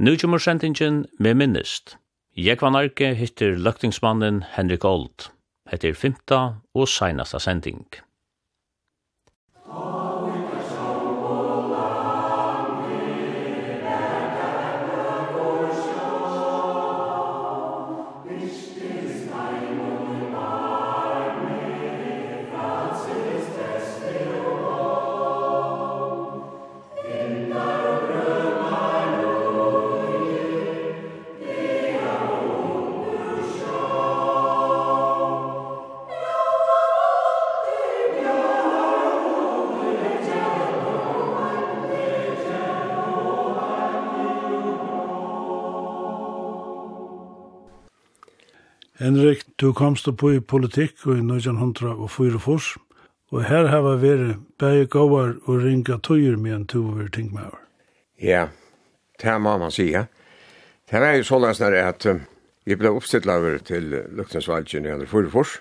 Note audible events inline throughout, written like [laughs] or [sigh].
Nu kommer sendingen med minnest. Jekvan Arke hittir løktingsmannen Henrik Old. Hette er fymta og seinasta sending. Du komst på i politikk og i 1904, og her har vi vært bæge gåar og ringa tøyer med en to over ting med over. Ja, det må man si, ja. Det er jo sånn at jeg ble oppstilt over til Luktensvalgen i 1904.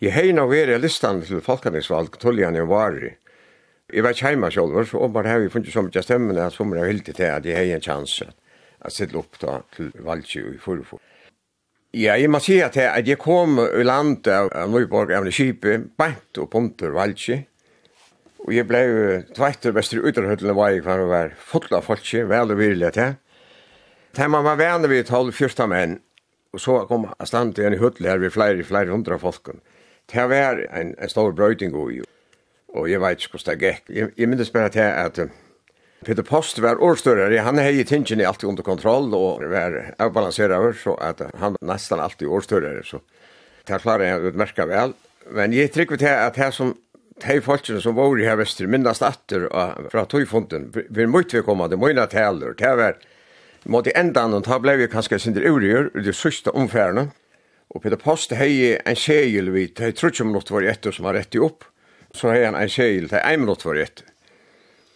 Jeg hei nå i listan til Falkaningsvalg, tøljan i varer. Jeg var ikke hjemme selv, og bare har vi funnet så mye stemmene at som er hildt til at jeg har en chans at sitte opp da til valget i 1904. Ja, jeg må si at jeg, at jeg kom i landet av, av Nøyborg av Kipet, bænt og punter valgje, og jeg ble tveitter vestre utrahøttene var jeg kvar å være full av folkje, vel og virlig at jeg. Der man var venner vi 12-14 menn, og så kom jeg stand til en høttel her vi flere, flere hundra folk. Det var en, en stor brøyting og jeg vet ikke hvordan det gikk. Jeg, jeg minnes bare til at, at Peter Post var årstørre, Han hade tingen i alltid under kontroll och var avbalanserad så att han nästan alltid årstørre, så det klarer jeg å utmerke väl. Men jag trykker til att det som de folkene som var i her vestre, minnast atter fra tøyfonden, vi måtte vi komme, det måtte taler, det var mot i endan, og da ble vi kanskje sindir urier, i de sørste omfærene, og Peter Post hei en skjegel, vi, tror ikke om noe var etter som var rett i opp, så hei han en kjegel til en minutt var etter.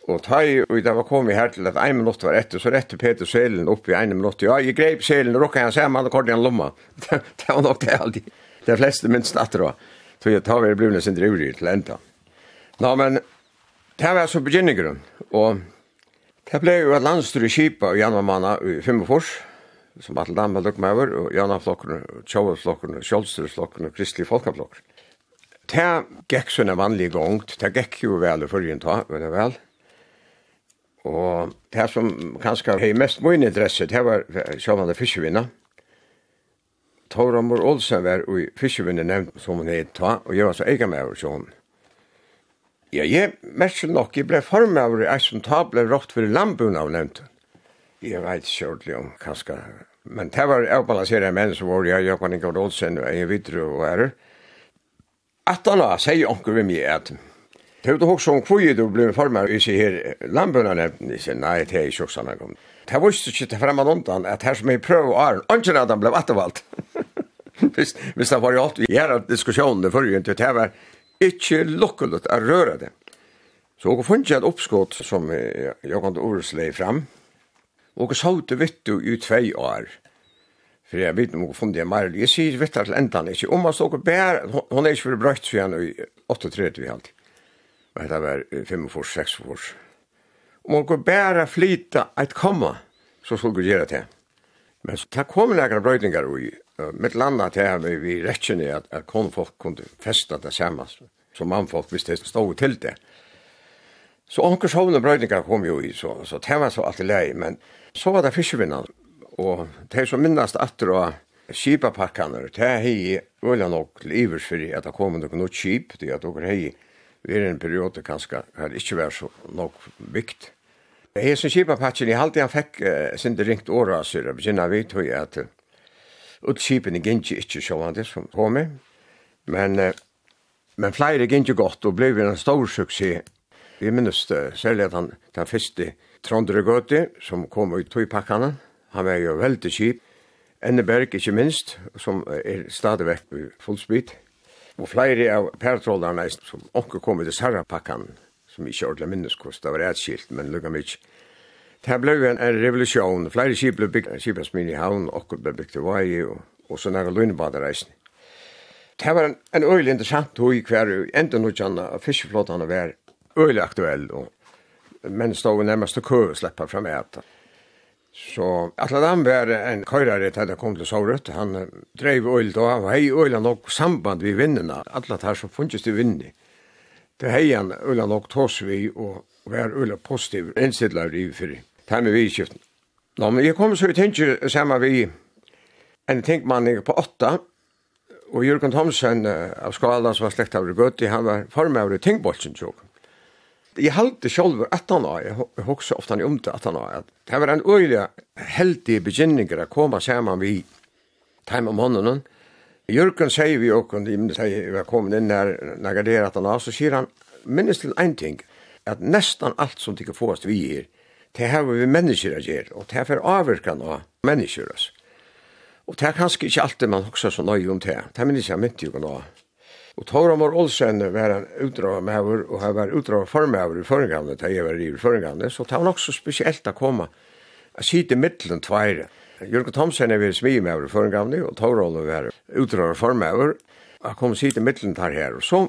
Og ta i, og da var kommet her til at en minutt var etter, så rette Peter selen opp i en minutt. Ja, jeg greip selen, og rukket han sammen og kortet han lomma. [laughs] det var nok det alltid. De fleste minst natter da. Så jeg tar vi blivende sin drivri til enda. Nå, men det var så begynninggrunnen. Og det ble jo et landstyr i Kipa og januar manna i Fimmefors, som Atle Damme lukk med over, og januarflokken, tjoveflokken, kjolsterflokken og kristelig folkeflokken. Det gikk sånn en vanlig gang, det gikk jo vel i førjen ta, men det vel. Og det som kanskje har mest min interesse, det var sjåvande fiskevinna. Toramor Olsen var i fiskevinna nevnt som hun heit ta, og jeg var så ega med over sjån. Ja, jeg mest nok, jeg ble form av over ei som ta ble rått for lambun av nevnt. Jeg veit ikke ordentlig om kanskje, men det var avbalanserende menn som var jeg, Jakob Ingrid Olsen, og jeg videre og ære. At han har sier onker vi mye at Det [laughs] var också om kvui du blev formar i sig här lamböna nämnde i sig, nej det är inte också annan gång. Det var ju inte främmande undan att här som jag pröv och är, anken att han blev attervalt. Visst, visst det var ju alltid gärna diskussioner förr ju inte, det var inte lockulut att röra det. Så och fanns jag ett uppskott som jag kan ordsle fram. Och så hade vitt du i två år. För jag vet nog funnit det mer. Jag ser vitt till ändan inte. Om man så går bär, hon är inte för brökt så gärna i 38 vi alltid og dette var 45-6 for. Om man kunne bare flyta et komma, så skulle vi gjøre det. Men så det kom noen brøydinger i mitt landa til her vi rettjene at, at konfolk kunne festa det samme som mannfolk hvis det stod til det. Så anker sovne brøydinger kom jo i, så, så det var så alltid lei, men så var det fiskevinnan, og det som minnast atter og skipapakkene, det hei øyla nok til ivers for at det kom noen kjip, det at dere hei vi er en periode kanskje har ikke vært så nok vikt. kjipa kipapatjen, jeg halte han fikk uh, sinde ringt åra av syra, begynner vi til at uh, utskipen gikk ikke sjående som homer, men, uh, men flere gikk godt og ble en stor suksess. Vi minnes uh, særlig at han den første Trondre Gøte, som kom ut i pakkene, han var jo veldig kjip. Enneberg, ikke minst, som er stadigvæk i fullspyt. Og flere av pertrollerne som onker kom til Sarapakkan, som ikke ordentlig minnes hvordan det var et skilt, men lukka mykje. Det ble en, en revolusjon. Flere skip ble bygd, skipet som inn i havn, og ble bygd til vei, og, og så nære lønnebadereisen. Det var en, en øyelig interessant hoi hver enda noe kjanna av fiskeflåtene var øyelig aktuell, og menn stod nærmest til kø og slipper frem etter. Så Atle Dam var en køyrare til det kom til Saurøtt. Han dreiv øyl da, og hei øyla nok samband vi vinnina. Atle tar som funnes til vinni. Det hei han øyla nok tås vi, og var øyla positiv innstidlar i fyrir. Det med vi i. Nå, men jeg kom så i tenkje samme vi en tenkmanning på åtta, og Jørgen Thomsen av Skala, som var slekt av Rødgøtti, han var formavr i tenkbolsen, tjokk jeg halte selv at han var, jeg husker ofte han om det at han var, at det var en øyelig heldig begynninger å komme sammen vi time om hånden. Jørgen sier vi og de sier vi har kommet inn her, når jeg er at han av, så sier han, minnes til en ting, at nesten alt som de kan få oss vi gir, det har vi mennesker å gjøre, og det er avvirkan av mennesker oss. Og det er kanskje ikke alltid man husker så nøye om det, det minnes jeg mynt jo kan. Og Tormor Olsen var en utdrag med over, og han var utdrag for meg over i føringene, da jeg var i føringene, så det var nok så spesielt å komme og sitte i midtelen tveire. Jørgen Thomsen er ved smi med over i føringene, og Tormor var utdrag for meg over, Jeg kom og sitte i midtelen tar her. Og så,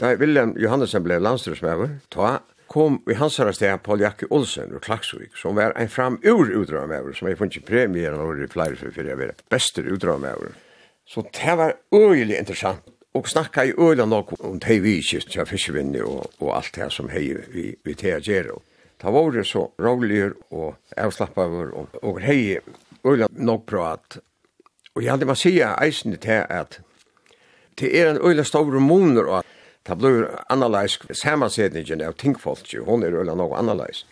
da William Johannesen ble landstyrsmøver, ta kom i hans sted Paul Jakke Olsen og Klaksvik, som var en fram ur utdrag med over, som jeg funnet premier over i flere for, for jeg var beste utdrag med over. Så det var øyelig interessant og snakka i øyla nok om tei vikist, ja, fiskevinni og, og alt det som hei vi, vi tei a gjerra. Ta vore så råligur og avslappavur og, og hei øyla nok prat. Og jeg hadde man sia eisen til at det er en øyla stor moner og ta blir analysk samansetningen av tingfolk, hon er øyla nok analysk.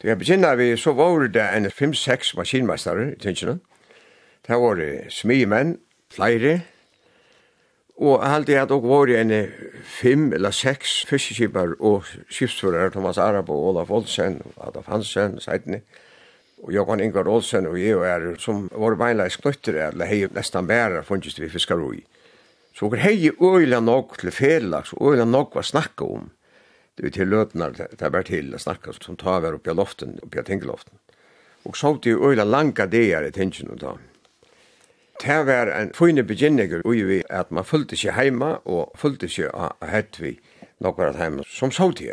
Så jeg begynner vi, så var det en 5-6 maskinmestare i tingene. Det var smimenn, flere, Og halde at og var en fem eller seks fiskekipar og skipsfører, Thomas Arabo, Olaf Olsen, Adolf Hansen, Seidni, og Johan Ingvar Olsen og jeg og er, som var beinleis knøtter, eller hei nestan bærer funnes vi fiskaroi. Så og hei øyla nok til felags, og øyla nok var snakka om, det er til løtnar, det er bare til å snakka, som tar vi oppi av loften, oppi av tingloften. Og så det øyla langa deir i tingene da. Det var en fine begynninger ui vi at man fulgte seg heima og fulgte seg av hett vi nokkur at heima som så til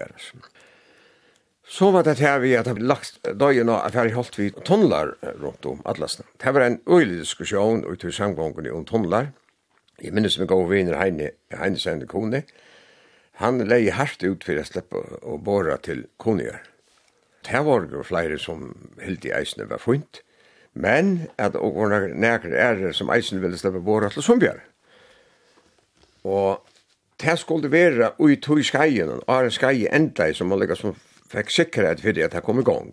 Så var det her vi at det lagt døgn og affæri holdt vi tunnlar rundt om atlasna. Det var en øylig diskusjon ut i samgången om tunnlar. Jeg minnes meg gav viner Heine, Heine Sende Kone. Han leie hardt ut for å slippe å bora til Konier. Det var jo flere som helt i eisene var funnet. Men at og nekker er som eisen ville slippe båret til Sundbjørn. Og det skulle være ui tog skajen, og er en skajen enda som man liksom fikk sikkerhet for det at det kom i gang.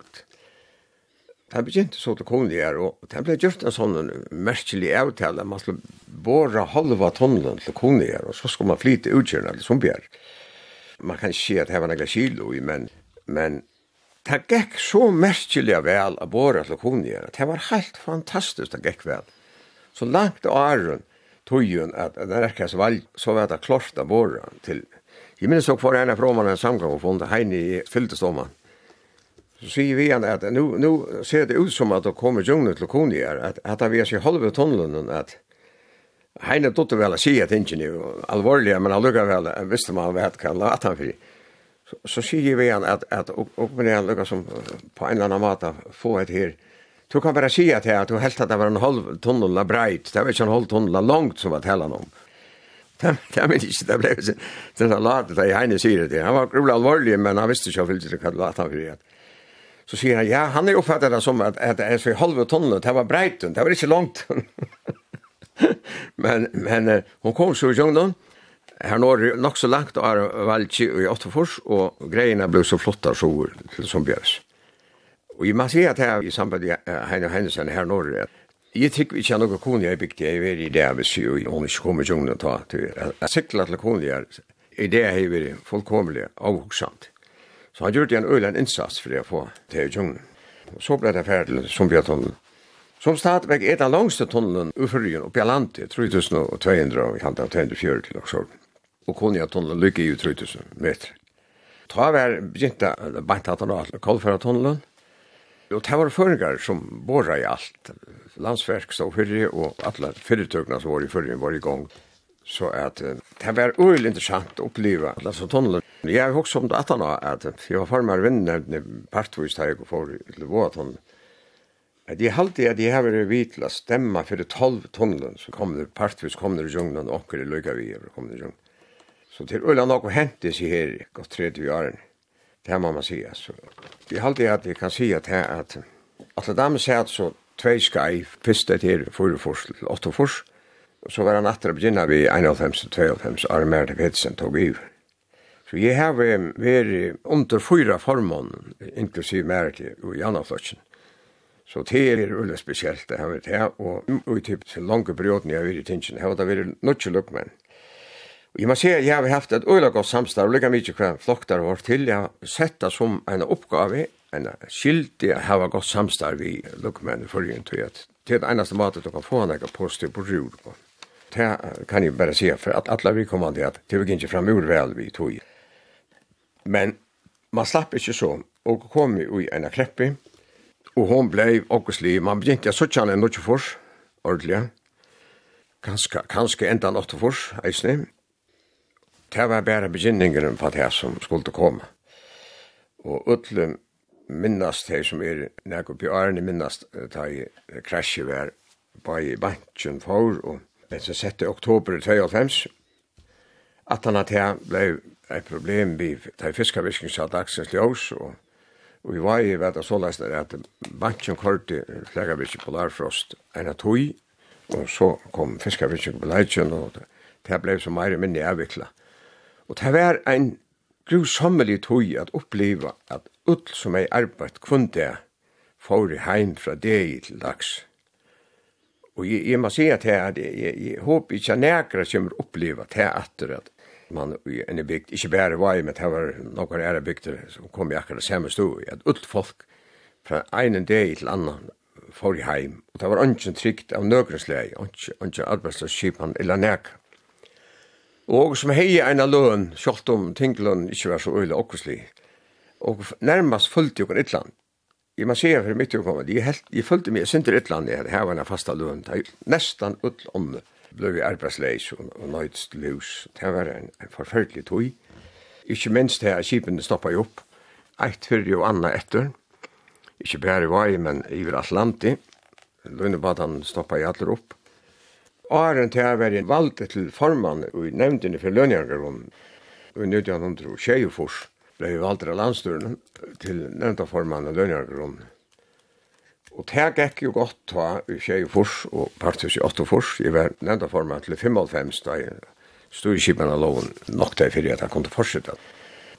Det begynte så til kongen her, og det ble gjort en sånn merkelig avtale, man skulle båre halva tonnen til kongen her, og så skulle man flyte utkjørende til Sundbjørn. Man kan ikke si at det var noen kilo i, men, men det gikk så merkelig vel av våre lakonia. Det var helt fantastisk det gikk vel. Så langt av æren tog hun at det rekkes valg, så var det klart av våre til. Jeg minnes også for en av fråmene en samgang og funnet Heini i Fyldeståman. Så sier vi igjen at nu, nu ser det ut som at det kommer djungene til lakonia, at, at vi har sett halve tunnelen at Heine dotter vel å si at ingen er alvorlig, men han lukker vel, visste man vet hva han la at han fyrir så sier vi igjen at, at oppmenner han som på en eller annen måte få et her. Du kan bare si at at du helt at det var en halv tunnel av breit, det var ikke en halv tunnel av langt som var tellen om. Det, det er ikke, det ble sin, den latet jeg heine sier det. Han var grulig alvorlig, men han visste ikke hvilket hva latet han for det. Så sier han, ja, han er oppfattet det som at, at det er så halv tunnel, det var breit, det var ikke langt. [laughs] men, men hun kom så i junglen, Her når nok så langt og er valgt i Åttefors, og greiene ble så flottar så til som bjørs. Og jeg må si at her i samband med Heine Heinesen her når at Jeg tykker ikke noe kone jeg bygde jeg var i det jeg vil si, og hun ikke kommer til å ta til. Jeg sikler til kone jeg, i det jeg var fullkomlig avhoksant. Så han gjorde en øyne en innsats for det å få til djunglen. Så ble det ferdig som bjørtunnelen. Som stadväg är den långsta tunneln ur fyrrjun uppe i landet, 3200 og i halvdagen 204 till Oxford og Konjatunnelen lykke i 3000 meter. Ta var begynte Bantatanat Kolferatunnelen, og det var føringar som borra i alt. Landsverk stod fyrre, og alle fyrirtøkene som var i fyrre var i gang. Så at, det var øyelig interessant å oppleve alle som tunnelen. Jeg har også om det at han at jeg var farmere vinnevne partvis da jeg for til Våatunnelen. At jeg halte at jeg har vært vidt til å stemme for 12 tunnelen som kom partvis kom der i junglen og åker i løyga vi over kom der i junglen. Så til Ulla nok å hente seg her godt 30 år. Det her må man si. Så vi halte at jeg kan si at her at at damer sier at så tvei skai fyrste til fors til åtte fors. Og så var han atter å begynne vi 91-92 år mer til Petsen tog i. Så jeg har vært under fyra formån, inklusiv mer til i Annaflotsen. Så det er veldig spesielt det har vært her, og i typ til lange perioden jeg har vært i tingene, har det vært nødt til lukkmenn. Og jeg må si at jeg har haft et øyla godt samstarv og lykka mykje hva flockar har til, jeg har sett det som en oppgave, en skyldig å ha godt samstarv i lukkmenn i förrjun till at det er det eneste måte du kan få något positiv på rur på. Det kan jeg bare si, for at alle vi kommer til at det vil ikke fram ur vel vi tog. Men man slapp ikke så og kom i en kreppi, og hon blei obviously man begynte jag såg henne nog för ordentligt. Kanske kanske ända något för, eisne det var bare begynningen på det som skulle komme. Og utle minnast det som er nek oppi årene minnast da i krasje var bare i banken for og det som sette oktober 2005 at han at det ble et problem vi da jeg fiska sa dagsens ljós og og vi var i vet at så lest det at banken korte flere visking polarfrost enn at hui og så kom fiska på leitjen og det ble så meir minni avvikla Og det var ein grusommelig tog at oppleva at ull som ei arbeid kunde for heim fra deg til dags. Og jeg, jeg må si at jeg, jeg, jeg, jeg håper ikke nekra kommer oppleva til atter at man i en bygd, ikke bare var jeg, men det var noen ære bygder som kom i akkurat samme stod, at ull folk fra einen dag til annan for heim, og det var ikke trygt av nøgrensleg, ikke, ikke arbeidsløsskipan eller nekra og som hei eina løn, sjålt om tingløn ikke var så øyla okkurslig. Og nærmast fulgte jo Ytland. Jeg må sier for mitt ukommet, jeg, helt, jeg fulgte meg sinter Ytland, jeg hadde en fasta løn, det er nestan ut ånne. Bløy vi arbeidsleis og, og nøydst løs, det var en, en forferdelig tog. Ikke minst her, kipene stoppa jo opp, eit fyrir jo anna etter, ikke bare i vei, men iver Atlanti, Lønnebadan stoppa i alder opp, Åren til jeg var valgt til formann og nevndene for lønjangerlån. Og nu til han tror, Tjejefors ble valgt av landstøren til nevnte formann og lønjangerlån. Og det gikk jo godt ta i Tjejefors og partus i Åttefors. Jeg var nevnta formann til 55 da jeg stod i Kipen av loven nok til fyrir at han kom til fortsette.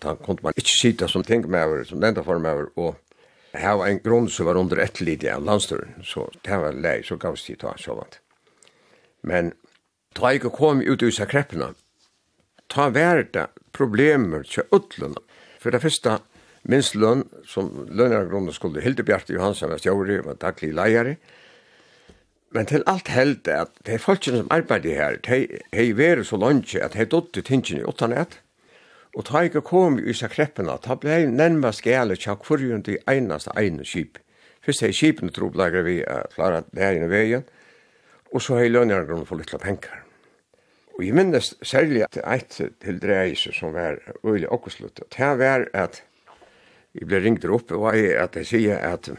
Da kom man ikke sitte som ting med over, som nevnta formann over, og her var en grunn som var under etterlidig av landstøren. Så det var lei, så gavs de ta sånn. Men da jeg kom ut i kreppene, ta verda problemer til utlønna. For det første, minst lønn, som lønner grunnen skulle Hildebjarte Johansson, var stjåri, var daglig leier. Men til alt held at de folkene som arbeider her, de har vært så langt at de dødt til tingene i åttanett. Og da jeg kom i seg kreppene, da ble nærmere skjæle tja kvarjund i eneste ene skip. Først er skipene tro blagre vi er klare at det er i veien, Og så har jeg lønner noen for litt penger. Og jeg minnes særlig at eit til dreise som var øyelig okkoslutt. Det var at jeg ble ringt opp og jeg at jeg sier at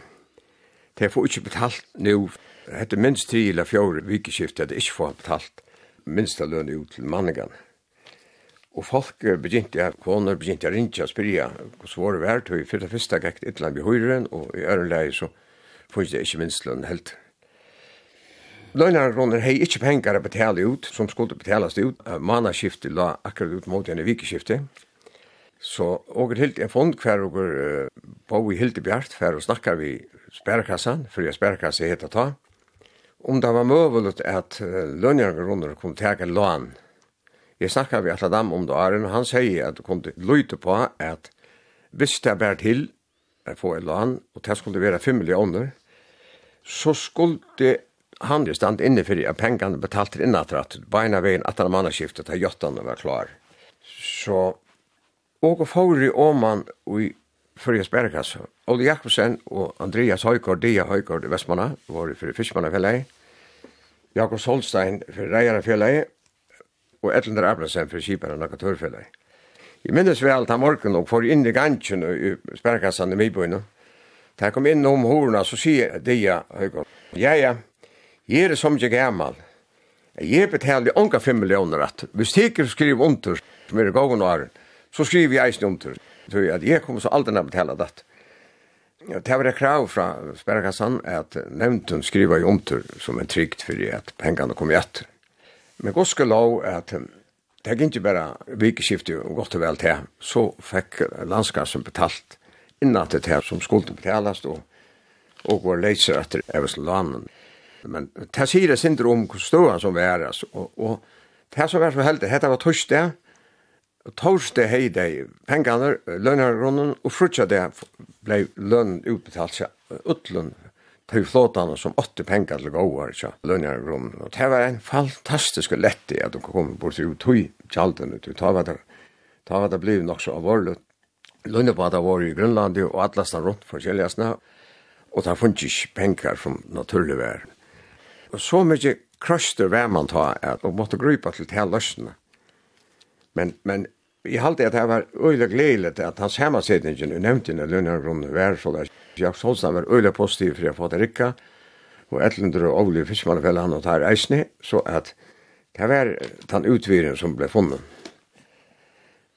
det får ikke betalt nå. Det er minst tre eller fjore vikeskift at jeg ikke får betalt minst av lønne ut til manningene. Og folk begynte, ja, koner begynte å ringe og spyrja hvordan var det vært, og i fyrta fyrsta gikk et eller annet i høyren, og i ørenleie så funnet jeg ikke minst lønne helt. Løgnargrunnen hei ikkje pengar å betale ut, som skulle betalast ut. Manaskiftet la akkurat ut mot henne vikeskiftet. Så åker helt en fond hver åker uh, bo i Hildebjart, hver og snakkar vi sperrekassan, for jeg sperrekassa heter ta. Om det var møvelet at uh, løgnargrunnen kom tega lån. Jeg snakkar vi alle dem om det, og han sier at det kunne til løyte på at hvis det bær til, få en lån, og det skulle være 5 millioner, så skulle han jo stand inne for at pengene betalte inn at at beina veien att han mannaskiftet har jottene var klar. Så och Fauri Åman i Fyrjes Bergas, Ole Jakobsen og Andreas Høygaard, Dia Høygaard i Vestmanna, var i Fyrje Fiskmannafjellet, Jakob Solstein for Reiarafjellet, og Edlender Abelsen for Kiperen og Nakatørfjellet. I minnes vel ta morgen og får inn i gansjen i Sperkassan i Mibøyne. Da jeg kom inn om horna, så sier Dia Høygaard, ja, ja, Jeg er som ikke gammal. Jeg betaler unga 5 millioner at. Hvis jeg skriver under, som er i gågen åren, så skriver jeg eisen under. Så at jeg kommer så aldri å betale det. Det var et krav fra Sperrakassan at nevnten skriver i under som en trygt for at pengene kommer etter. Men godt skal lov at det er ikke bare vikeskiftet og godt og vel til, så fikk landskassen betalt innan til det som skulle betales og, og var leiser etter Eveslandet. Men det sier det sindre om hvor ståa som var. Og, og det som var så heldig, dette var torsdag, og torsdag hei de pengene, lønnerrunden, og frutja det ble lønn utbetalt seg utlund til flåtene som åtte penger til gåar, til lønnerrunden. Og det var en fantastisk lett i at de kom bort til utøy kjaldene, til ta var det, ta var det bliv nok så alvorlig. Lønnebada var i Grønland og atlasen rundt forskjelligasne, og det funnet ikke penger som naturlig var. Og så mykje krøster vær man ta, at og måtte grypa til til løsene. Men, men jeg halte at det var øyla gledeligt at hans hemmasetningen, og nevnte henne lønnergrunnen, vær så der. Jakob Solstad var øyla positiv for jeg fått rikka, og Etlunder og Olje Fiskmannefell han og tar eisne, så at det var den utviren som ble funnet.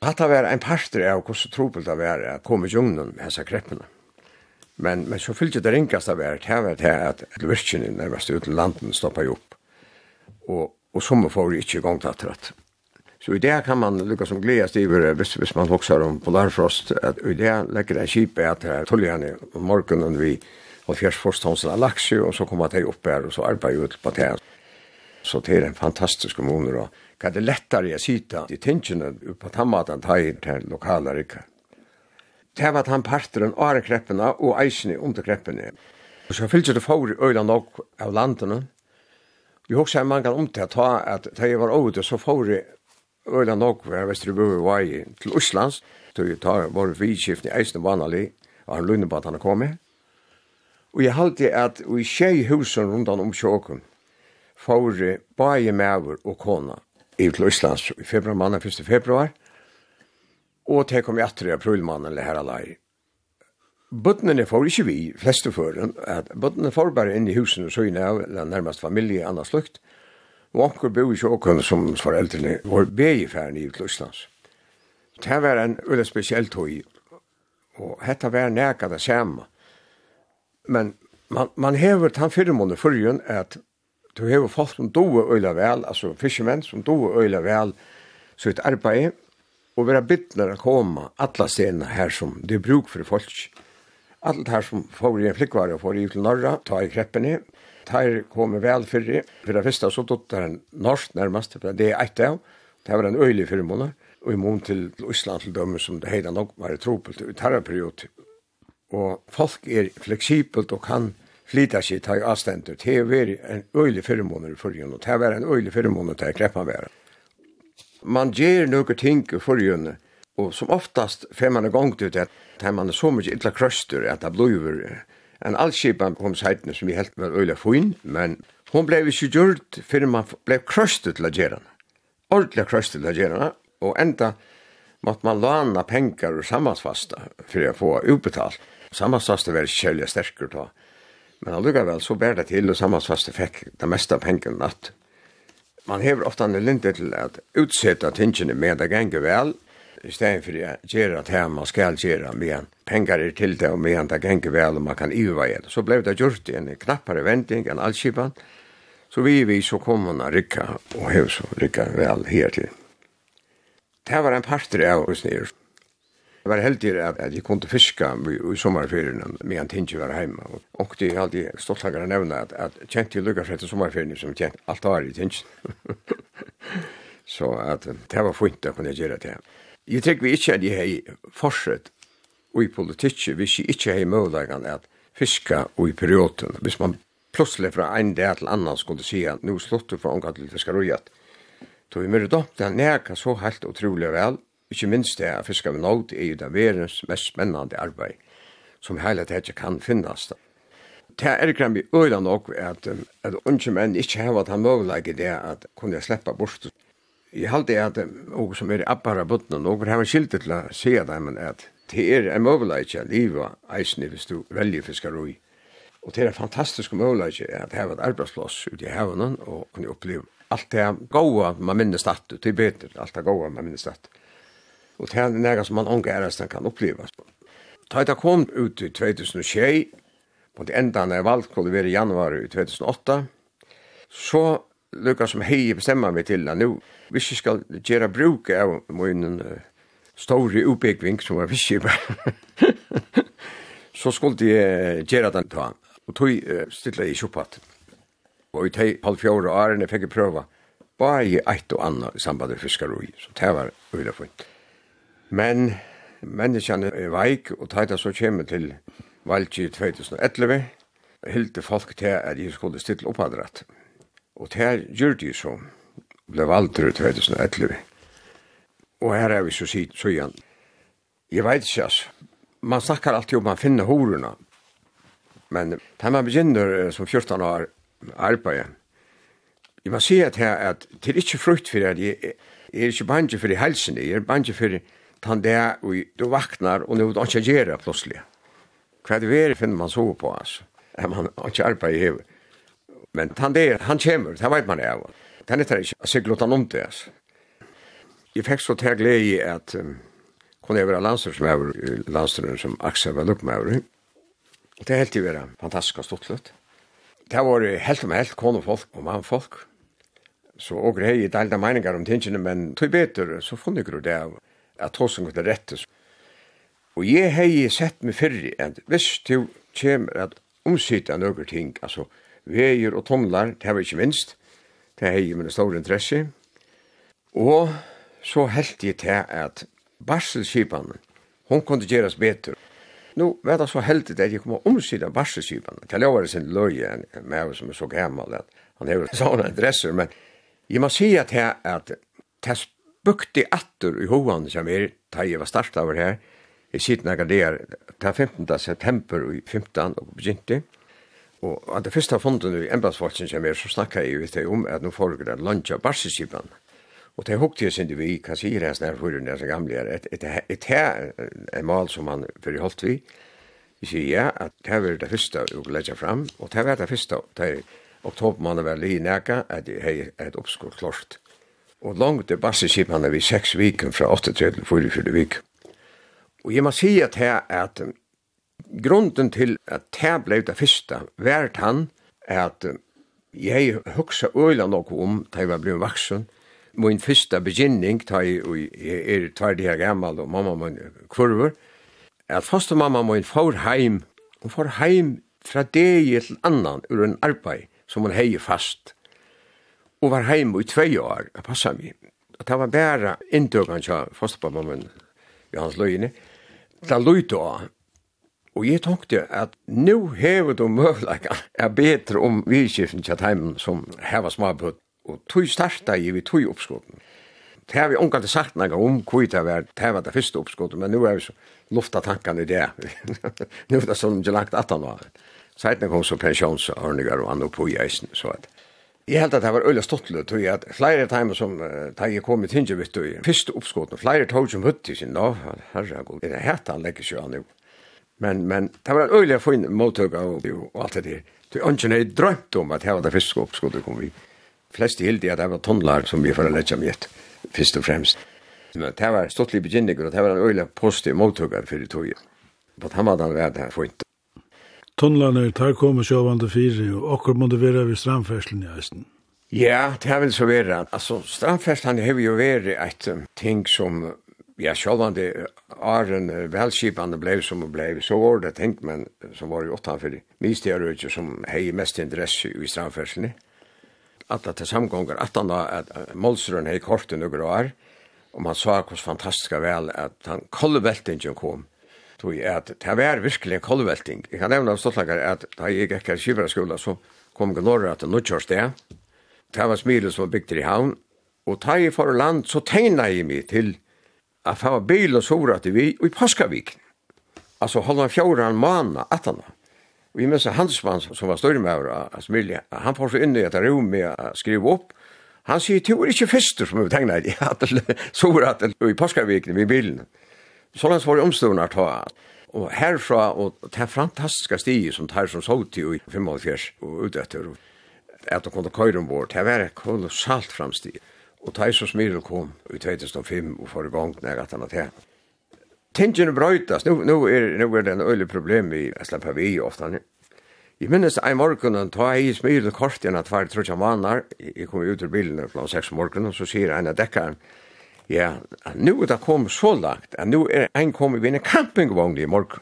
Hatt Hatta var en parter av hvordan tropelt det var å komme i jungnen med disse kreppene. Men, men så fyllte det ringast av er, her var det at virkene nærmest ut til landen stoppet opp. Og, og sommer får ikke i gang til at Så i det kan man lukka som gledes iver, hvis, hvis man hoksar om polarfrost, at i det legger en kjipe at det er tullgjerne om morgenen vi og fjerst forstonsen av laksju, og så kommer de opp her, og så arbeider ut på det. Så det er en fantastisk kommuner, og kan det lettare jeg sita i tingene på tammatan tar i den lokale rikken. Det var han parter den åre kreppene og eisene under kreppene. Og så fyllte det for i øyne nok av landene. Vi husker en mange om til å ta at da jeg var ute, så for i øyne nok var Vesterbø og i til Østlands. Så vi tar vår vidskift i eisene vanlig, og han lønner på at han er kommet. Og jeg halte at vi tjei husen rundt om sjåken, for bare med og kona i til Østlands i februar, mannen 1. februar, og det kom jeg etter i aprilmannen eller her alai. Bøttene får ikke vi, fleste føren, at bøttene får bare inn i husen og søgne av, eller nærmest familie, annars lukt, og anker bo ikke åkken som foreldrene var begeferden i Utlands. Det var en veldig spesiell tog, og dette var nækket det samme. Men man, man hever den firmaen førjen at du hever folk som doer øyla vel, altså fiskemenn som doer øyla vel, så et arbeid, og vera bittnar å komme alla stedene her som det er bruk for folk. Allt her som får i en flikkvare og får i til norra, ta i kreppene, ta i vel for det. For det første så tog det norsk nærmest, for det er et av. Det var en øylig fyrre og i mån til Island til dømme som det heida nok var tropelt i terraperiod. Og folk er fleksibelt og kan flyta sig ta i avstendet. Det er en øylig fyrre måneder i fyrre, og det var en øylig fyrre til kreppene være man ger nokre ting for jønne. Og som oftast fer man gong til det där man så mykje illa krøster at det blir en allskipan kom sajten som vi helt var øyla foin, men hon blei ju gjort før man blei krøster til å gjøre att göra krøster til å gjøre göra og enda måtte man låna pengar og sammansfasta for å få utbetalt. Sammansfasta var kjølja sterkere da. Men allukka vel så bär det til og sammansfasta fikk det mesta pengene natt man hever ofta en linte til at utsetta tingene med det ganger vel, i stedet for å gjøre det her man skal gjøre, men pengar er til det, og men det ganger vel, og man kan iveie det. Så ble det gjort i en knappare venting enn allskipan, så vi vi så kom hon a rykka, og hever så rikka vel her til. Det var en parter av oss nere, Jeg var heldig at jeg kunne fiska i sommerferien med en Tinge var hjemme. Og det er alltid stoltaker å nevne at, at kjent i Lugarsrett og sommerferien som kjent alt [laughs] var i Tinge. Så at det var fint å kunne gjøre det. Jeg tenker vi ikke at jeg har forsett i politikk hvis jeg ikke har mulighet at fiska i perioden. Hvis man plutselig fra en dag til annen skulle si at nå slutter for omgang til fiskarøyet. Så vi mødde da, det er nærka så helt utrolig vel, Ikke minst det at fiska vi nåt er jo det verens mest spennende arbeid som heilet ikke kan finnes. Det er ikke vi øyla nok at, at unge menn ikke har hatt mulighet i det at kunne slippe bort. Jeg halte at, noe som er i appara bunnen, noe har en skilt til å se dem at det er en mulighet at livet eisen hvis du velger fiskaroi. Og det er en fantastisk mulighet at det er et arbeidsplass ute i havnen og kunne oppleve alt det gode man minnes datter, det er bedre, alt det gode man minnes datter. Og det er nægge som man unge æres kan opplevas. Da jeg kom ut i 2006, på det enda når jeg valgte kunne være i januar i 2008, så lukka som hei bestemma meg til at nu, hvis jeg skal gjøre bruk av min uh, store utbyggving som var fiskibær, så [laughs] skulle jeg gjøre den ta. Og tog uh, stille i kjoppat. Og i tei halv fjore årene fikk jeg prøva bare i eit og anna i samband med fiskaroi, så det var uilafint. Men menneskene er veik, og teita så kommer til valget i 2011, hilde folk til at jeg skulle stille oppadrett. Og til gjør de så, ble valgt i 2011. Og her er vi så sitt, så igjen. Jeg vet ikke, altså. Man snakkar alltid om man finner horene. Men da man begynner som 14 år arbeid, jeg må si at her at det er ikke frukt for at jeg, jeg er ikke bange for helsen, jeg er bange for helsen, han det og du vaknar och nu då kan göra plötsligt. Vad det är finner man så på altså. Er man ikke arbeid i hevet. Men han det han kommer, det vet man det. Han ikke, inte så gluttan om det. altså. Jeg fikk så til glede i at um, kunne jeg være landstyrn som jag landstyrn som Axel var upp med. Det er helt i være fantastisk og stort stortlut. Det var helt om helt kone folk og mann folk. Så og grei delta meiningar om tingene, men tog bedre, så funnet jeg det av at hos en gode rettes. Og jeg hei sett meg fyrri, at hvis du kommer at omsida nøkker ting, altså veier og tomlar, det har vi ikke minst, det hei min stor interesse, og så held jeg til at barselskipan, hon kunne gjeras betur. Nå var det så heldig at jeg kom og omsida barselskipan, det lovar det sin løye med som er så gammal, at han hever sånne [laughs] adresser, men jeg må si at det at det bukti attur i hoan som er, da jeg var startet over her, i siden av det den 15. september i 15 og begynte, og at det første fonden i embedsfolken som er, så snakket jeg vet om at nå foregår det lunch av barseskipen, og det hukte jeg sin vi, hva sier jeg snart for den som gamle er, et, et, et her en mal som han fyrir holdt vi, vi sier ja, at det er det første å legge fram, og det er det første, det er oktober måned var li nega, at jeg er et oppskål klart, Og langt er basseskipene vi seks viken fra 8 til 44 vik. Og jeg må si at her at grunden til at det ble det første vært han at jeg huksa øyla nok om da jeg var blevet vaksen. Min første beginning da jeg, er tverdig her gammel og mamma min kurver at første mamma min får heim og får heim fra det til annan ur en arbeid som hun heier fast og var heim i tvei år, jeg passet meg. Og det var bare inntøkene til fosterpapammen min, Johans løyene. Det løyte da, og jeg tenkte [laughs] at nå hever du møvlegene er bedre om vidskiften til heimen som hever småbøtt. Og tog starta i vi tog oppskåten. Det har vi omgående sagt noen om hvor det var det var det første oppskåten, men nå er vi så lufta tankene i det. nå er det sånn ikke langt at han var. Så heter det kom så pensjonsordninger og andre på i eisen, så at Jeg held at det var øyla stottelig, tog jeg at flere timer som uh, da jeg kom i Tinge, vet du, første oppskåten, flere tog som høtt i sin nav, herre god, det hette han legger seg an jo. Men, men det var en øyla fin måltøk av og alt det der. Du ønsken jeg drømt om at her var det første oppskåten kom vi. Flest hildi at det var tunnlar som vi for å legge meg et, først og fremst. Men det var stottelig begynninger, og det var en øyla positiv måltøk av fyrir tog. Men han var den vei det her fint, tunnlarna tar kommer sjövande fyra och akkur måste vara vid strandfärslen i östen. Ja, det har väl så vara. Alltså strandfärslen har ju varit ett ting som ja, självande Arren välskipande blev som det blev. Så var det ting, men som var i åttan fyrir det. Minst jag som hej mest interesse i strandfärseln. Alla till samgångar, at han att Målsrön hej korten några år. og man sa hur fantastiska vel at han kollveltingen kom tog at det var virkelig en kolvelting. Jeg kan nevne av ståttlager at da jeg gikk her skivra skola, så kom jeg norra til nå det. Det var smilet som var bygd i havn. Og da jeg for land, så tegna jeg meg til at jeg var bil og sora til vi i Paskavik. Altså holde fjordan måned, atana. Og jeg minns Hansmann, som var større med av Smilja, han får så inn i et rom med å skrive opp. Han sier, du er ikke fester som vi tegner i, så var det i Paskavik, med bilen. Sålands var det omstående ta. Og herfra, og det fantastiska stier som tar som såg til i 45 og ut etter, at de kunne køyre ombord, det var et kolossalt framstig. Og ta så smirel kom i 2005 og for i gang når jeg gatt til. Tingen brøytas, nu, nu, er, nu er det en øyelig problem i Slapavi ofta. Jeg minnes en morgen, da jeg i smirel kort igjen at var trutja manar, jeg kom ut ur bilen kl. 6 morgenen, så sier en av dekkaren, Ja, nu er det kommet så langt, at nu er en kommet vi en campingvogn i morgen.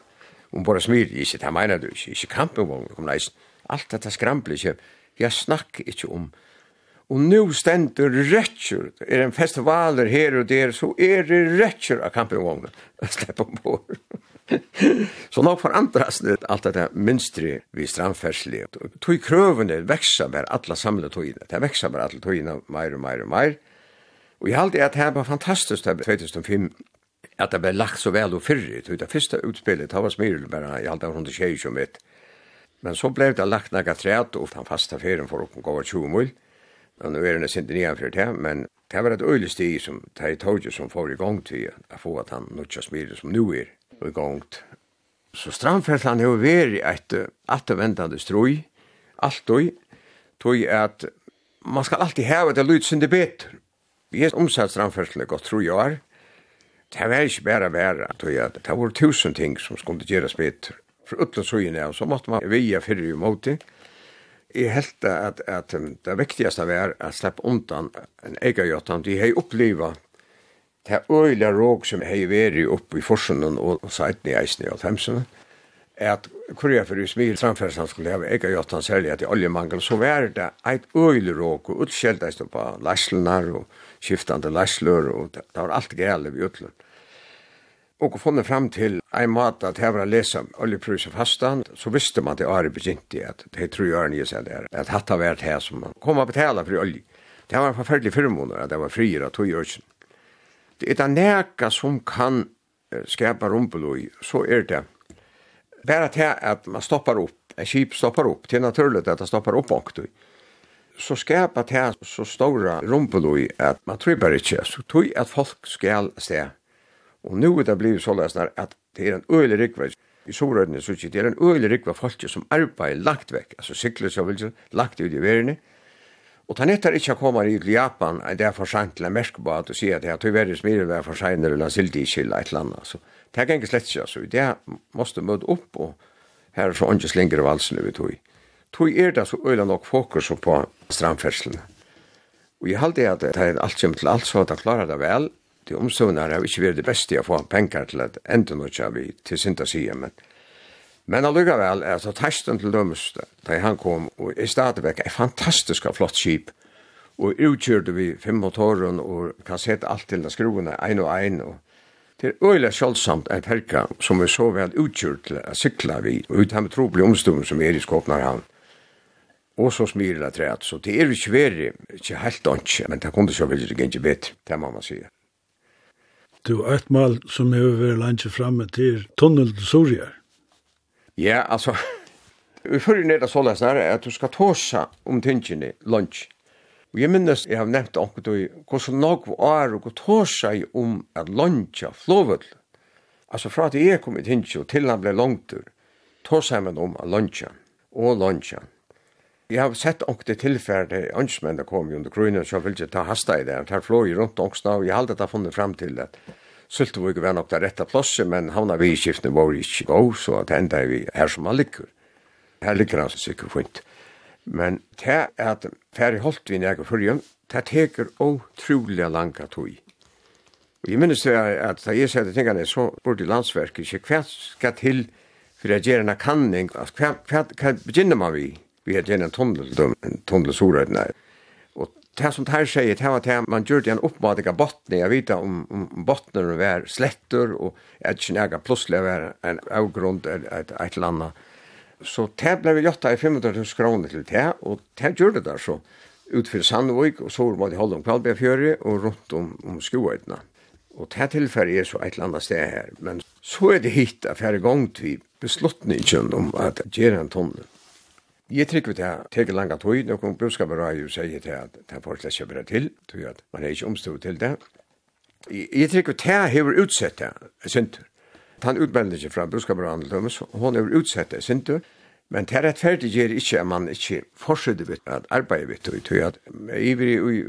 Hun bare smyr, ikke, det mener du ikke, ikke campingvogn, kom leis. Alt dette skrambler ikke, jeg snakker ikke om. Og nu stender rettjur, er en festivaler her og der, så er det rettjur av campingvognen. Jeg slipper på. så nå forandras det alt dette minstri vi strandfersli. Tog krøvene veksa med alla samle togene. Det veksa med alle togene, meir og meir og meir. Og jeg halte at det var fantastisk det 2005 at det ble lagt så vel og fyrre. Det første utspillet, det var smyrel bare, jeg halte av rundt tjej som mitt. Men så ble det lagt nægget træt, og den faste ferien for å gå over 20 mål, Og nå er det sint nian for det, men det var et øyelig sti som det er tog som får i gang til å få at han nødja smyrel som nå er i gang til. Så strandfelt han har vært et attervendende strøy, alt og tog at man skal alltid heve det lyd som det betur. Vi har omsatt framførselig godt tro år. Det var ikke bare være, tror jeg. Det var tusen ting som skulle gjøres bedre. For utlås søgene, og så måtte man veie fyrre i måte. Jeg helt at, at det viktigste var å slippe undan en egen egerjottan. De har opplivet det øyla råg som har vært oppe i forsunnen og seiten i eisen i althemsene. At korea for i smil samferdelsen skulle ha egerjottan særlig at i oljemangel, så var det eit øyla råk og utskjeldes på leislenar og skiftande læslør, og det, var alt gale vi utlund. Og å funne fram til en mat at her var å lese oljeprus og fastan, så visste man til Ari begynte at det tror jeg nye seg der, at hatt har vært her som man kom og betala for olje. Det var forferdelig firmåner at det var frier av tog jørsen. Det er det neka som kan skapa rumpeloi, så er det bare til at man stoppar opp, en kip stoppar opp, det er naturlig at det stoppar opp åktøy så skapa det här så stora rumpeloj att man tror bara inte. Så tror att folk ska se. Och nu det blir så läsnar att det är en öjlig rikvärd. I Sorödene så det är en öjlig rikvärd folk som arbetar lagt väck. Alltså cyklar så vill lagt ut i världen. Och han heter inte komma i Japan där för sent till Mexiko att se att det här tyvärr är smidigt där för sent eller silt i kylla ett land alltså. Det kan inte släckas så det måste möta upp och här så inte slänger valsen över tog tog er det så øyla nok fokus på strandferslene. Og jeg halte at det er alt kjem til alt så at jeg klarer det vel. De omstående har ikke vært det beste å få penger til at enda noe av vi til sinta sida, men Men allikevel er så testen til dømmeste, da han kom, og i stadigvæk er fantastisk flott skip, og utkjørte vi fem motoren, og kan sette alt til skruene, ein og ein, og Det er øyla sjálfsamt en perka som er så vel utkjørt til å sykla vi, og ut her med trobelig omstum som er i Skåpnarhavn og så smyr det træt. Så det er ikke verre, ikke helt ikke, men det kunne ikke veldig ikke bedre, det må man si. Du, et mal som har vært landet fremme til tunnel til Soria. Ja, altså, vi fører ned av sånne snarere at du skal tåse om tingene lunch. Og jeg minnes, jeg har nevnt akkurat i hvordan nok var og tåse om at lunch av flåvel. Altså, fra at jeg kom i tingene og til han ble langtur, tåse om at lunch og lunch. Jeg har sett åkte tilferde, ønsmennene kom jo under krøyene, så jeg vil ikke ta hasta i det, han tar flå i rundt ångsna, og jeg har aldri funnet frem til at Sultevåg var ikke vært nok det rette plosset, men havna vi i skiftene var ikke god, så det enda er vi her som han ligger. Her ligger han så sikkert fint. Men det er at færre holdt vi nægge fyrjum, det teker utrolig langa tog. Og jeg minnes det at da jeg sier det tingene, så burde landsverket ikke hva skal til for å gjøre en kanning, hva, hva, hva begynner man vi? Vi hade en tunnel, en tunnel sura där. Och det som här säger, det var det man gjorde en uppmatiga botten. Jag vet om, om botten var slätter och ett kinäga plötsligt var en avgrund eller ett, ett eller annat. Så det blev gjort i 500 000 kronor till det och det gjorde det där så utför Sandvik och så var det hållen Kvalbefjöre och runt om, om skoetna. Og det tilfellet er så et eller annet sted her. Men så er det hit at færre gang til besluttningen om at gjøre en tunnel. Jeg trykker vi til at det er langt tog, noen brudskaper har jo sier til at det er fortsatt kjøper bare til, tog at man er ikke omstået til det. Jeg trykker vi til at har utsett det, synder. Han utmelder ikke fra brudskaper og andre dømes, hun har utsett det, synder. Men det er rettferdig gjør ikke at man ikke fortsetter vidt at arbeidet vidt, tog at i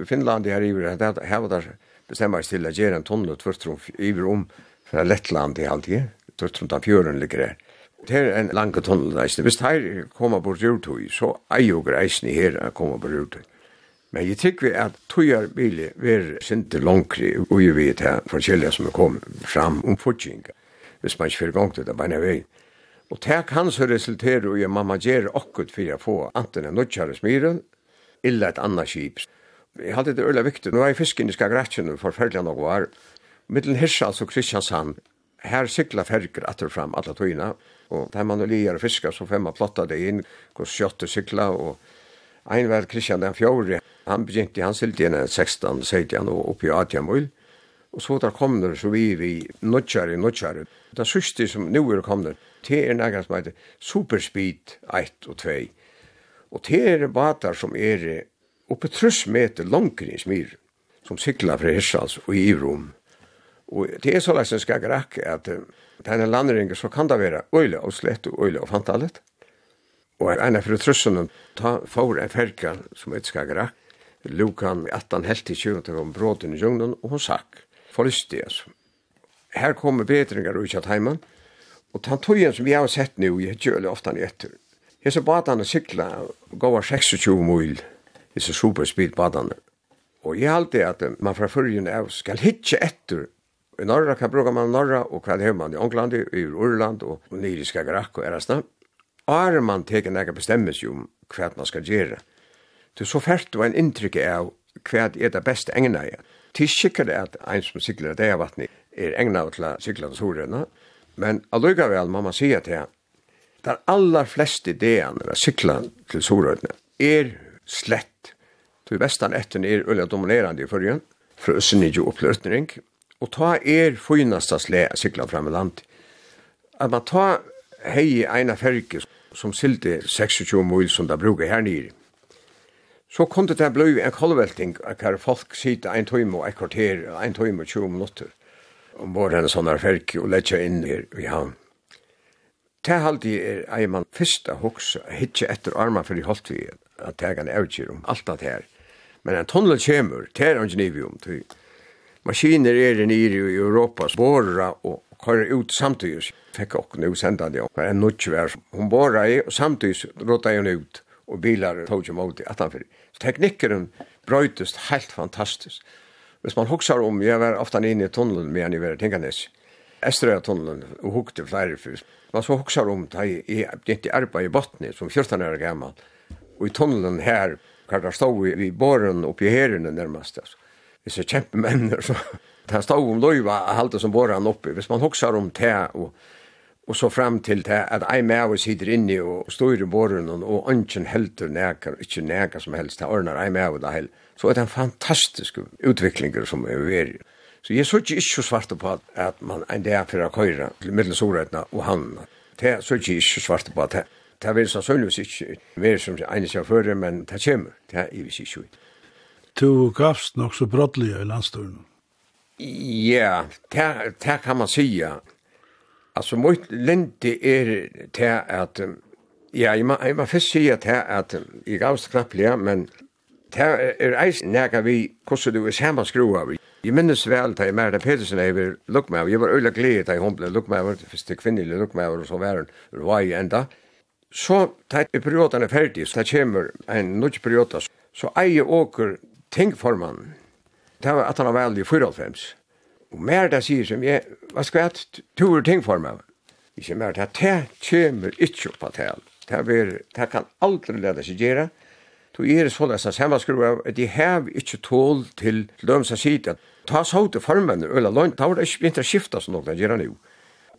Finland, her i iver, her var det bestemmer seg til at gjør en tunnel tvørstrom iver om fra Lettland i halvtid, tvørstrom da fjøren ligger her det er en lang tunnel reisende. Hvis her kommer bort rurtøy, så er jo reisende her å komme bort rurtøy. Men jeg tykker vi at tøyer biler er sinte langkri og vi vet her forskjellige som er kommet fram om fortjeng. Hvis man ikke får gang til det, bare vei. Og det kan så resultere i at mamma gjør akkurat for å få anten nødkjære smyren, eller et annet skip. Jeg hadde det øyla viktig. Nå er jeg fisken i Skagratjen, forferdelig nok var. Mittelen Hirsa, altså Kristiansand, her sykla ferger atter fram alla tøyna, og der man lier og fiskar, så får man plotta det inn, går sjått og sykla, og ein var Kristian den fjore, han begynte, han sylte inn 16, 17 og oppi 18 mil, og så der kom der, så vi vi notjare, notjare, det sørste som nu er kom der, det er nægra som heter Superspeed 1 og 2, og det er batar som er oppe truss meter langkring smyr, som sykla fra Hirsals og i Ivrom, Og det er så leis en skag rakk at denne landringen så kan det være øyla og slett og øyla og fantallet. Og en av fru trussene, ta for en ferka som et skag rakk, Lukan 18 helt til 20 om bråten i jungnen, og hun sakk, forlyste altså. Her kommer bedringar ut av heimann, og tann tøyen som vi har sett nu, jeg gjør ofta i etter. Jeg så badane sykla, gåa 26 mil, jeg så superspeed badane. Og jeg halte at man fra fyrjen av skal hitje etter I Norra kan bruka man Norra og hva har man i Ångland, i Urland og, og Nyriska Grakk og Erasna. Are man teken ega bestemmes jo om hva man skal gera. Det er så fært og en inntrykk av hva er det beste egna i. Det er sikkert at en som sikler det av vattnet er egna til sikler hans horena, men allukavell må man sier til der aller fleste ideene av sykla til Sorøyne er slett. Til vestan etter er øyla dominerande i førjen, fra Øssenidjo oppløtning, Og ta er fynasta sle a sykla fram i land. At man ta hei eina ferge som sildi 26 mil som da bruker her nere. Så kom det til bløy en kolvelting hver folk sida ein tøym og ekkorter, ein tøym og 20 minutter ombord henne sånne ferge og letja inn her i havn. Det halde er ei man fyrsta hoks hitje etter arma for i holdt vi at tegan avgjør om alt at her. Men en tunnel kjemur, det er han ikke om maskiner er nere i Europa, borra og kører ut samtidig. Fikk også nu senda det, men en nødt vær. Hun borra i, og samtidig rådde hun ut, og bilar tog ikke mot i atanfyr. Så teknikkeren brøytest helt fantastisk. Hvis man hoksar om, jeg var ofta inne i tunnelen med han i Vera Tinganes, Estrøya-tunnelen, og hukte flere fyr. Man så hoksar om, da jeg begynte arbeid i botni, som 14 år gammal, og i tunnelen her, hva der stod vi i båren oppi herene nærmest, altså hvis jeg kjemper menn, så det stod om løyva av halte som bor han oppe. Hvis man hoksar om te og, og så fram til te, at ei med oss sitter inne og i boren og ønsken helter nekar, ikke nekar som helst, det ordner ei med det hel. Så er det en fantastisk utvikling som er veri. Så jeg så ikke ikke svart på at man en dag fyrir køyra til middelsoretna og han. Det så ikke ikke svart på at det. Det er vel sannsynligvis ikke mer som egne seg føre, men det kommer. Det er i vis ikke to gafst nok så brottelig i landstolen? Ja, det kan man sige. Altså, mot lente er det at, ja, jeg må, jeg må først sige at, at jeg gavst knappliga, men det er eis nega vi hvordan du er samme samaskrua vi. Jeg minnes vel til Merda Pedersen, jeg var lukkmæver. Jeg var øyla glede til hun ble lukkmæver, første kvinnelige lukkmæver, og så var hun rvai enda. Så da i perioden er ferdig, så det kommer en nødt periode, så eier åker tingformann, det var at han var veldig i 94. Og mer det sier som jeg, hva skal jeg to er tingformann? Ikke mer det, det kommer ikke opp av tal. Det, er, det kan aldri lede seg gjøre. Du er så lest av jeg av at de har ikke tål til løms av siden. Ta så til formene, eller løgn, da var det ikke begynt å skifte som noen gjør nå.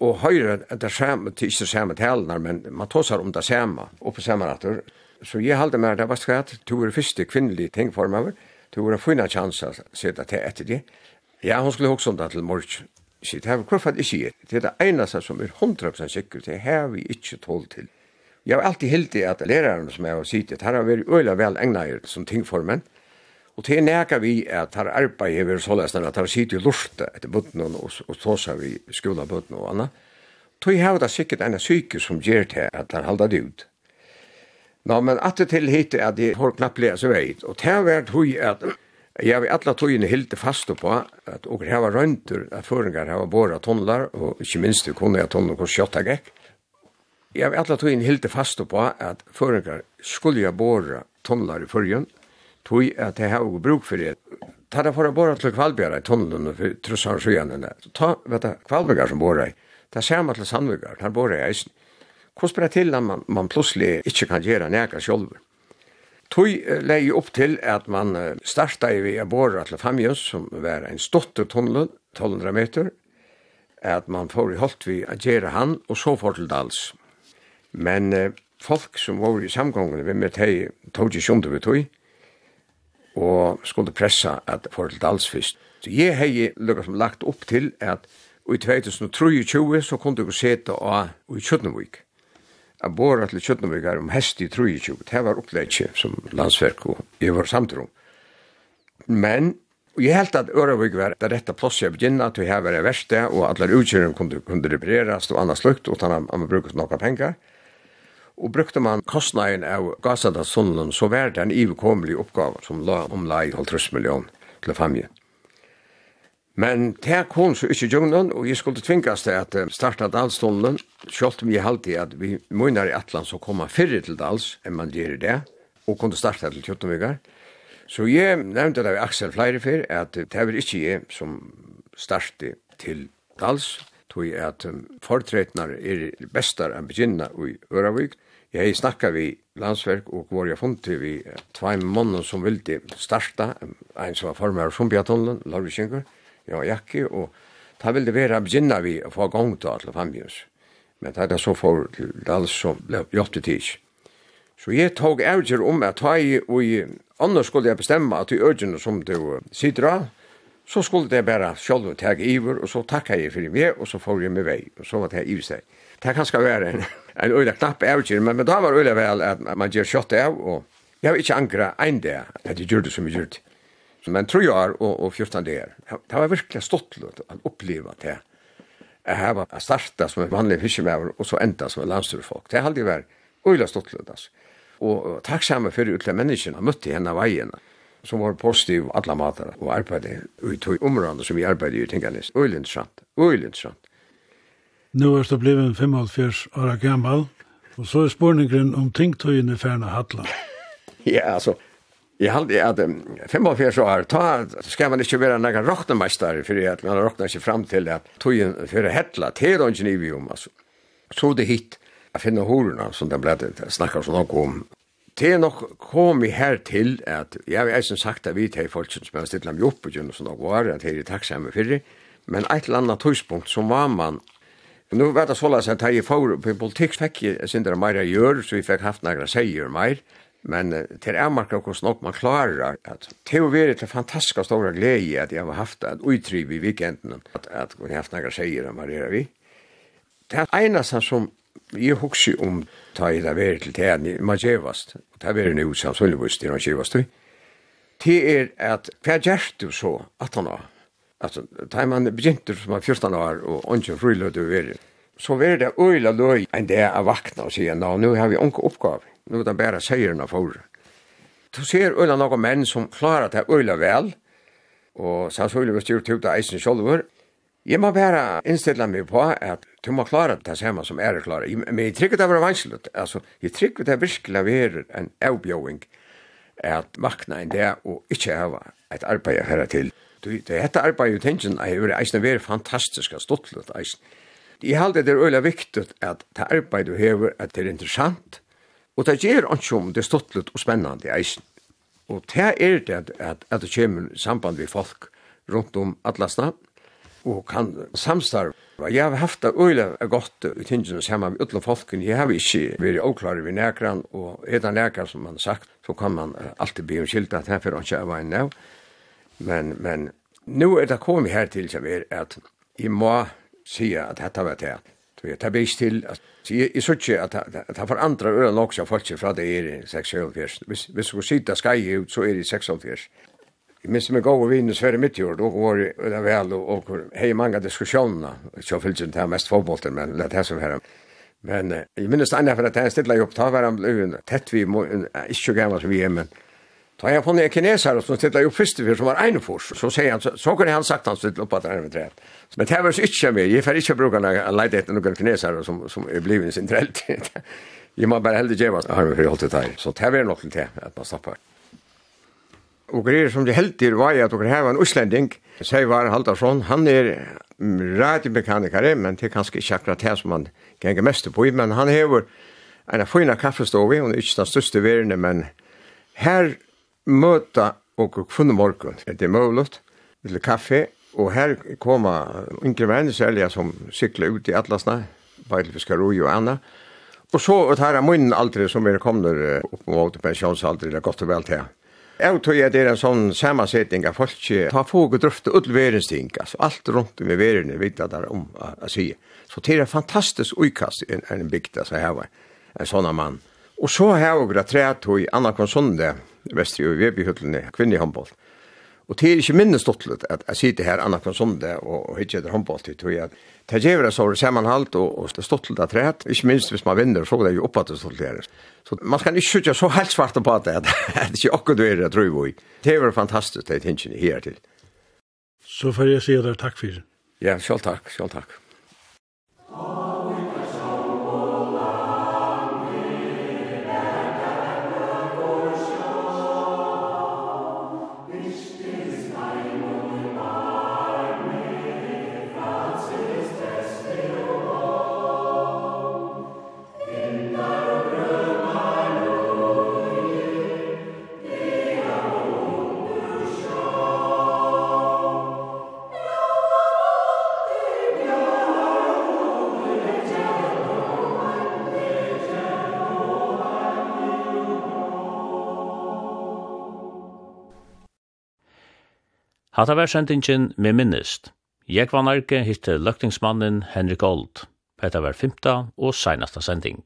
Og høyre det er samme, ikke det samme talene, men man tar seg om det samme, og på samme natter. Så jeg halte meg at det var skatt, to er første kvinnelige tingformer, Det var en fina chans att sätta till efter det. Ja, hon skulle också undan till morgon. Shit, här var kvart inte det. Det är det ena som är hundra procent säkert. Det här vi inte tål till. Jag har alltid helt i att läraren som jag har sittet, här har varit öjla väl ägnade som tingformen. Og til neka vi at her arbeid så sålesten at her sitter i lortet etter bøtten og, og tåsa vi skola bøtten og anna. Tog har det sikkert enn syke som gjør til at han halda det ut. Nå, men at det til hit er at jeg har knapt lea seg veit, og det har vært hui at jeg vil alle togene hilde fast på at og her var røyntur, at føringar her var båra tunnlar, og ikke minst det kunne jeg tunnlar hos kjøtta gikk. Jeg vil alle togene hilde fast på at føringar skulle jeg båra tunnlar i fyrjun, tog at jeg har jo bruk for det. Ta det for å båra til Kvalbjara i tunnelen, og tross sjøene, ta, vet du, Kvalbjara som båra i, ta ser man til sandvigar, han båra i eisen, Hvordan blir det til at man, man plutselig ikke kan gjøre nækka sjolver? Tøy leie opp til at man starta i via Båra til Famjøs, som var en stotte tunnel, 1200 meter, at man får i holdt vi å gjøre han, og så får til dals. Men eh, folk som var i samgångene vi med teg, tog ikke under vi tøy, og skulle pressa at får til dals først. Så jeg hei lukket som lagt opp til at i 2023 så kunne du seta av i Kjøtnevik. Jeg bor til Kjøttenbygger om hest i 23. Det var opplegget som landsverk og jeg var samtidig. Men og jeg helt at Øravik var det rette plass jeg begynner til å heve det verste, og at alle utkjøren kunne, kunne repareres og annet slukt, og han har brukt noen penger. Og brukte man kostnaden av gasadasonen, så var det en ivekommelig oppgave som la om omlai 50 millioner til familien. Men det kom så ikke djungnen, og jeg skulle tvingas til at starta dansstunden, selv om jeg halte at vi munner i Atlant så kommer fyrre til dals, enn man gjør det, og kunne starta til 14. Så jeg nevnte det av Aksel flere før, at det er ikke jeg som starta til dals, tog at um, fortretnar er bestar enn begynna i Øravik. Jeg snakka vi landsverk og hvor jeg funnet vi tvei måneder som ville starta, en som var formar av Sumbjatunnelen, Larvikinger, ja, jakke, og ta ville være begynna vi å få gang til alle famljus. Men da er så for til alle som ble gjort til tids. Så jeg tog avgjør om at ta i, og annars skulle jeg bestemme at i ødgjene som du sitter av, så skulle det bare selv ta iver, og så takka jeg for meg, og så får jeg meg vei, og så var det iver seg. Det kan skal være en, en øyla knapp avgjør, men, men da var øyla vel at man gjør kjøtt av, og jeg har ikke angra en det, at jeg gjør det som jeg gjør det. Men tror jag och, och 14 där. det var verkligen stått att uppleva det. Jag här var starta som en vanlig fiskemäver och så ända som en landstyrfolk. Det hade ju varit ojla stått alltså. Och tacksamma för utliga människorna mötte henne av som var positiv alla matar och arbetade ut i områden som vi arbetade i Tinganes. Ojla intressant, ojla intressant. Nu er det blevet 75 år gammal og så er spurningen om tingtøyene færne hattla. ja, altså, Jeg halte at 45 år, ta skal man ikke være noen råknemeister, for at man råkner ikke fram til at togjen fyrir hetla, til å ikke vi om, altså. Så det hit, jeg finner horene, som de ble snakket så nok om. Det er nok kom vi her til at, jeg har ikke sagt at vi til folk som har stilt dem opp, og sånn nok var, at jeg er takksomme for det, men et eller annet tøyspunkt, som var man Nu vet jag jeg således att jag får på fick jag jeg sindere meira gjør, så vi fick haft nægra seier meir, Men til jeg merker hvordan nok man klarar at det har vært en fantastisk stor glede at jeg har haft et utriv i weekenden, at, at jeg har haft några seier om hva vi. Det er eneste som jeg husker om ta i det vært til det man gjevast, det er vært så sannsynligvis til man gjevast, det er at hva gjør du så at han har? Altså, da man begynte som 14 år og ikke frilød å være, så var det øyla løy enn det jeg vakna og sier, nå, nå har vi unge oppgave nu det bare seierna for. Du ser øyla noen menn som klarar det øyla vel, og sannsynlig hvis du tog eisen sjolver. Jeg må bare innstille meg på at du må klare det samme som er klare. Men jeg trykker det var vanskelig. Altså, jeg trykker det virkelig være en avbjøring at makna enn det og ikke hava et arbeid her til. Du, det heter arbeid i tengen har vært eisen vært fantastisk og stortlet eisen. Jeg halde det er øyla viktig at det arbeid du hever at det er interessant, Og det gjør ikke om det er stuttlet og spennende eisen. Og det er det at, at, at det kommer samband med folk rundt om atlasna, og kan samstarve. Jeg har haft det øyla godt i tingene sammen med utlå folken. Jeg har ikke vært avklare ved nekran, og er det nekran som man har sagt, så kan man alltid bli omskilt at her for ikke var en nav. Men, men nu er det kommet her til som er at jeg må si at dette var det. Så jag tar bäst till att jag så inte att att han förandrar ölen också av folk från det är 674. Hvis hvis vi sitter skai ut så är det 674. Jag minns mig gå och vinna Sverige mitt i år, då var det väl och hej många diskussioner. Jag följde inte här mest fotbollen, men det här som här. Men jag minns det ända för att han ställde upp, ta var han blev tätt vi, inte så gammal som vi är, men Da jeg funnet en kineser som sittet jo første fyr som var Einefors, så sier han, så, så kunne han sagt han sittet opp at han er [laughs] med. Men det var så ikke mye, jeg får ikke bruke en leide etter noen kineser som, som er blivet sin trelt. jeg må bare heldig gjøre han har holdt det her. Så det var nok til at man stopper. Og greier som de heldig var at dere har var en uslending, Seivar Haldarsson, han er radiomekanikere, men det er kanskje ikke akkurat det som han ganger mest på, men han har en av fina kaffestov, og ikke den største verden, men her møta og funne morgon. Det er mulig, til kaffe, og her koma yngre venner særlig som sykler ut i Atlasna, Beidelfiskar og Joanna, og så og tar jeg munnen aldri som er kommer opp mot pensjonsalder, det er godt og vel til. Jeg tror jeg det er en sånn sammansetning av folk ikke tar fog og drøfte ut verens ting, altså alt rundt om i verden vet jeg det er om å si. Så det er en fantastisk utkast i en, en bygd altså jeg har, en sånn mann. Og så har jeg også træt i Anna Konsonde, vestri og Vebihøtlene, kvinne i håndboll. Og det er ikke minne stortlet at jeg sitter her annet på sondag og hittir etter håndboll til tog at det gjør så det sammanhalt og, og stortlet av træt, ikke minst hvis man vinner, så er det jo oppe til stortlet Så man kan ikke sitte så helt svart på det at det ikke akkurat er det tror vi. Det er fantastisk det tingene her til. Så får jeg si deg takk for det. Ja, selv takk, selv takk. Hatta var sendingin med minnist. Jeg var nærke hitte løgtingsmannen Henrik Old. Hetta var fymta og seinasta sending.